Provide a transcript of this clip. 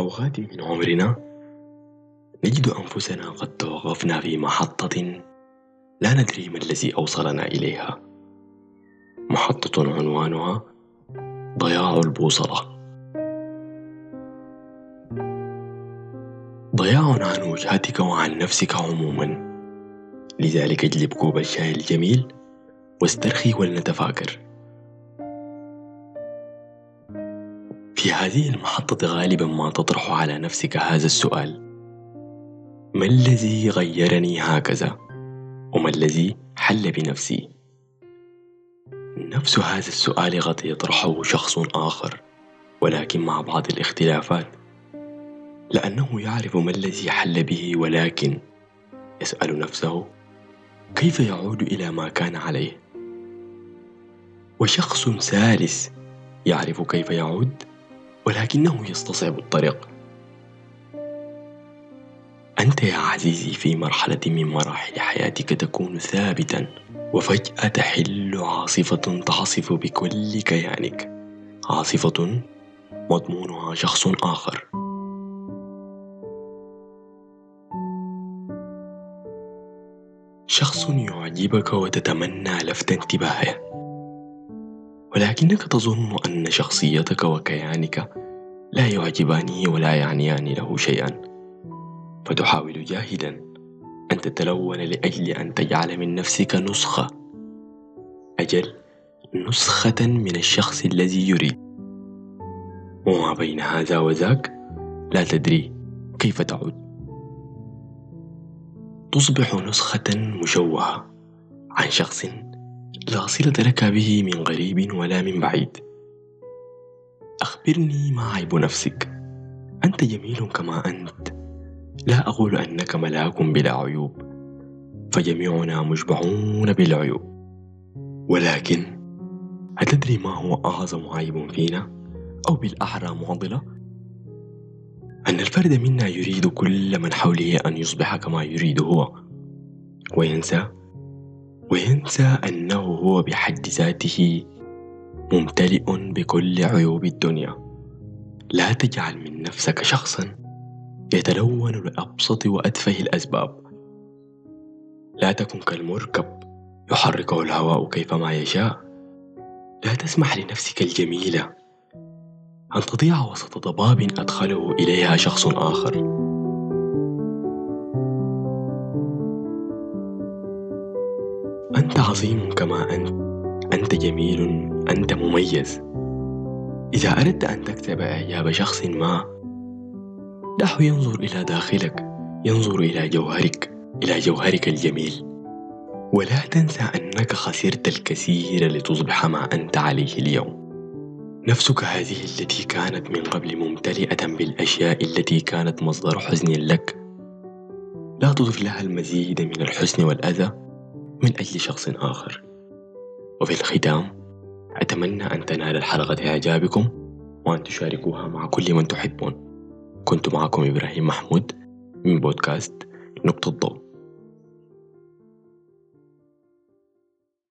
أوقات من عمرنا. نجد أنفسنا قد توقفنا في محطة لا ندري ما الذي أوصلنا إليها. محطة عنوانها ضياع البوصلة. ضياع عن وجهتك وعن نفسك عموما. لذلك اجلب كوب الشاي الجميل واسترخي ولنتفاكر. في هذه المحطة غالبا ما تطرح على نفسك هذا السؤال. ما الذي غيرني هكذا؟ وما الذي حل بنفسي؟ نفس هذا السؤال قد يطرحه شخص آخر ولكن مع بعض الاختلافات. لأنه يعرف ما الذي حل به ولكن يسأل نفسه كيف يعود إلى ما كان عليه. وشخص ثالث يعرف كيف يعود ولكنه يستصعب الطريق. أنت يا عزيزي في مرحلة من مراحل حياتك تكون ثابتا وفجأة تحل عاصفة تعصف بكل كيانك. عاصفة مضمونها شخص آخر. شخص يعجبك وتتمنى لفت انتباهه. ولكنك تظن أن شخصيتك وكيانك لا يعجبانه ولا يعنيان له شيئا. فتحاول جاهدا أن تتلون لأجل أن تجعل من نفسك نسخة. أجل نسخة من الشخص الذي يريد. وما بين هذا وذاك لا تدري كيف تعود. تصبح نسخة مشوهة عن شخص لا صلة لك به من قريب ولا من بعيد. أخبرني ما عيب نفسك. أنت جميل كما أنت. لا أقول أنك ملاك بلا عيوب. فجميعنا مشبعون بالعيوب. ولكن أتدري ما هو أعظم عيب فينا أو بالأحرى معضلة؟ أن الفرد منا يريد كل من حوله أن يصبح كما يريد هو. وينسى وينسى أنه هو بحد ذاته ممتلئ بكل عيوب الدنيا. لا تجعل من نفسك شخصا يتلون لأبسط وأتفه الأسباب. لا تكن كالمركب يحركه الهواء كيفما يشاء. لا تسمح لنفسك الجميلة أن تضيع وسط ضباب أدخله إليها شخص آخر. أنت عظيم كما أنت. أنت جميل أنت مميز. إذا أردت أن تكتب إعجاب شخص ما دعه ينظر إلى داخلك ينظر إلى جوهرك إلى جوهرك الجميل. ولا تنسى أنك خسرت الكثير لتصبح ما أنت عليه اليوم. نفسك هذه التي كانت من قبل ممتلئة بالأشياء التي كانت مصدر حزن لك. لا تضف لها المزيد من الحزن والأذى. من أجل شخص آخر. وفي الختام أتمنى أن تنال الحلقة إعجابكم وأن تشاركوها مع كل من تحبون. كنت معكم إبراهيم محمود من بودكاست نقطة ضوء